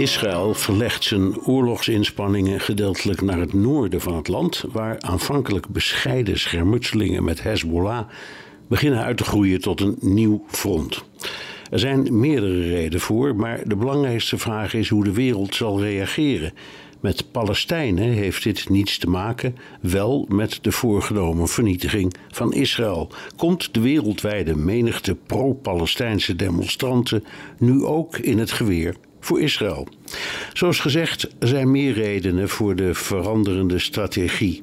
Israël verlegt zijn oorlogsinspanningen gedeeltelijk naar het noorden van het land, waar aanvankelijk bescheiden schermutselingen met Hezbollah beginnen uit te groeien tot een nieuw front. Er zijn meerdere redenen voor, maar de belangrijkste vraag is hoe de wereld zal reageren. Met Palestijnen heeft dit niets te maken, wel met de voorgenomen vernietiging van Israël. Komt de wereldwijde menigte pro-Palestijnse demonstranten nu ook in het geweer voor Israël? Zoals gezegd, zijn meer redenen voor de veranderende strategie.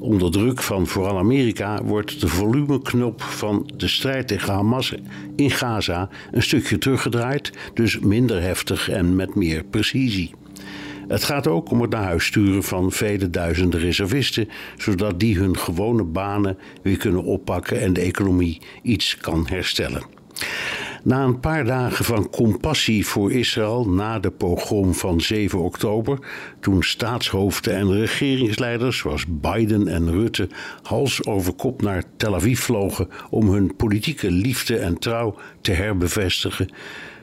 Onder druk van vooral Amerika wordt de volumeknop van de strijd tegen Hamas in Gaza een stukje teruggedraaid, dus minder heftig en met meer precisie. Het gaat ook om het naar huis sturen van vele duizenden reservisten, zodat die hun gewone banen weer kunnen oppakken en de economie iets kan herstellen. Na een paar dagen van compassie voor Israël na de pogrom van 7 oktober, toen staatshoofden en regeringsleiders zoals Biden en Rutte hals over kop naar Tel Aviv vlogen om hun politieke liefde en trouw te herbevestigen,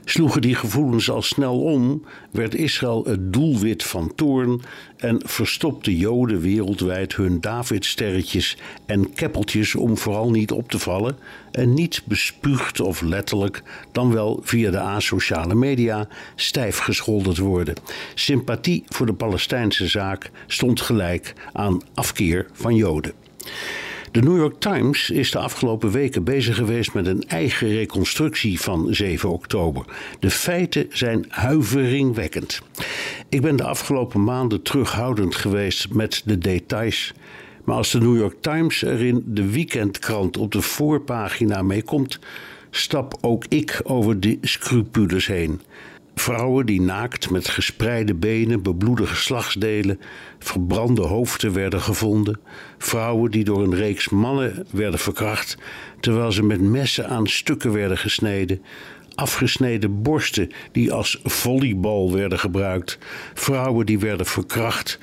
sloegen die gevoelens al snel om, werd Israël het doelwit van toorn en verstopte Joden wereldwijd hun Davidsterretjes en keppeltjes om vooral niet op te vallen en niet bespuugd of letterlijk, dan wel via de asociale media, stijf gescholden worden. Sympathie voor de Palestijnse zaak stond gelijk aan afkeer van Joden. De New York Times is de afgelopen weken bezig geweest met een eigen reconstructie van 7 oktober. De feiten zijn huiveringwekkend. Ik ben de afgelopen maanden terughoudend geweest met de details. Maar als de New York Times er in de weekendkrant op de voorpagina mee komt, stap ook ik over die scrupules heen. Vrouwen die naakt met gespreide benen, bebloede geslachtsdelen, verbrande hoofden werden gevonden. Vrouwen die door een reeks mannen werden verkracht, terwijl ze met messen aan stukken werden gesneden. Afgesneden borsten die als volleybal werden gebruikt. Vrouwen die werden verkracht,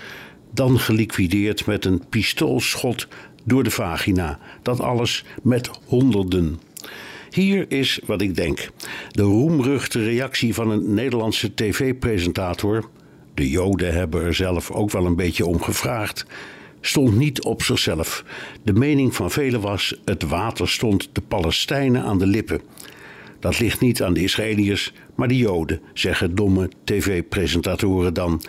dan geliquideerd met een pistoolschot door de vagina. Dat alles met honderden hier is wat ik denk. De roemruchte reactie van een Nederlandse tv-presentator. De Joden hebben er zelf ook wel een beetje om gevraagd. Stond niet op zichzelf. De mening van velen was: het water stond de Palestijnen aan de lippen. Dat ligt niet aan de Israëliërs, maar de Joden, zeggen domme tv-presentatoren dan.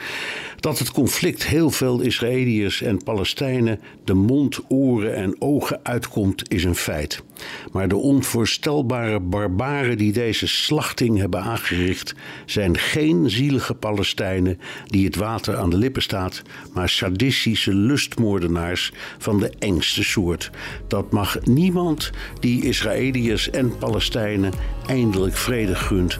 Dat het conflict heel veel Israëliërs en Palestijnen de mond, oren en ogen uitkomt, is een feit. Maar de onvoorstelbare barbaren die deze slachting hebben aangericht, zijn geen zielige Palestijnen die het water aan de lippen staat, maar sadistische lustmoordenaars van de engste soort. Dat mag niemand die Israëliërs en Palestijnen eindelijk vrede gunt